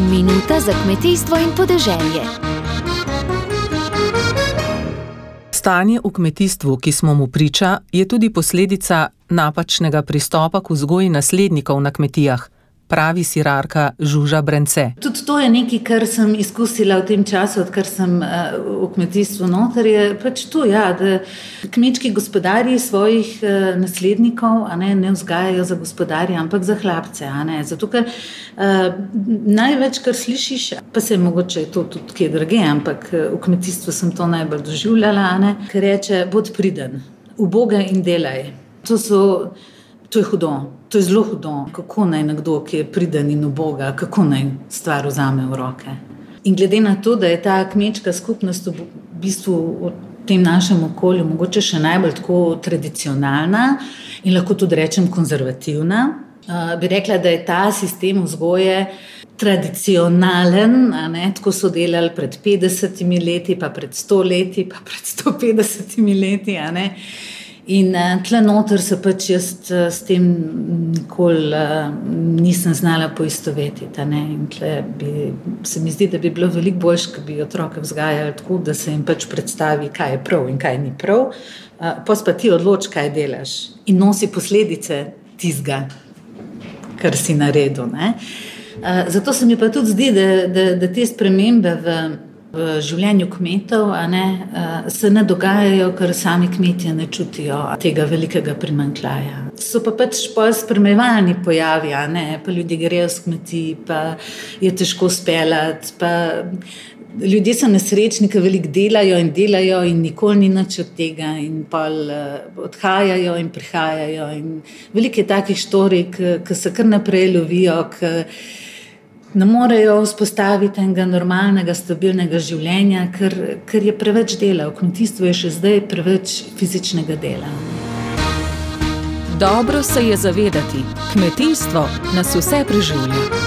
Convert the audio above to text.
Minuta za kmetijstvo in podeželje. Stanje v kmetijstvu, ki smo mu priča, je tudi posledica napačnega pristopa k vzgoji naslednikov na kmetijah pravi sirarka Žuža Brence. Tudi to je nekaj, kar sem izkusila v tem času, odkar sem uh, v kmetijstvu noter. Je pač to, ja, da kmečki gospodarji svojih uh, naslednikov ne, ne vzgajajo za gospodarje, ampak za hlapce. Zato, ker uh, največ, kar slišiš, pa se mogoče to tudi kje druge, ampak v kmetijstvu sem to najbolj doživljala, ker reče: Bod priden, uboga in delaj. To so To je hudo, to je zelo hudo. Kako naj nekdo, ki je priden in oboga, kako naj stvar vzame v roke. In glede na to, da je ta kmečka skupnost v bistvu v tem našem okolju mogoče še najbolj tako tradicionalna in lahko tudi rečem konzervativna, bi rekla, da je ta sistem vzgoje. Tradicionalen, ne, tako so delali pred 50 leti, pa pred 100 leti, pa pred 150 leti. In uh, tle noter se pač jaz uh, s tem nikoli uh, nisem znala poistovetiti. Bi, se mi zdi, da bi bilo veliko bolj, če bi otroke vzgajali tako, da se jim pač predstavi, kaj je prav in kaj ni prav. Uh, Pos pa ti odloči, kaj delaš in nosi posledice tizga, kar si naredil. Uh, zato se mi pa tudi zdi, da, da, da te spremembe v v življenju kmetov ne, se ne dogajajo, ker sami kmetje ne čutijo tega velikega primankljaja. So pa pač spremljevalni pojavi, ne, pa ljudje grejo s kmetij, pa je težko speljati. Ljudje so nesrečni, ker veliko delajo in delajo, in nikoli ni nič od tega, in pa odhajajo in prihajajo. In veliko je takih štorij, ki se kar naprej lovijo. K, ne morejo vzpostaviti enega normalnega, stabilnega življenja, ker, ker je preveč dela. V kmetijstvu je še zdaj preveč fizičnega dela. Dobro se je zavedati, kmetijstvo nas vse preživlja.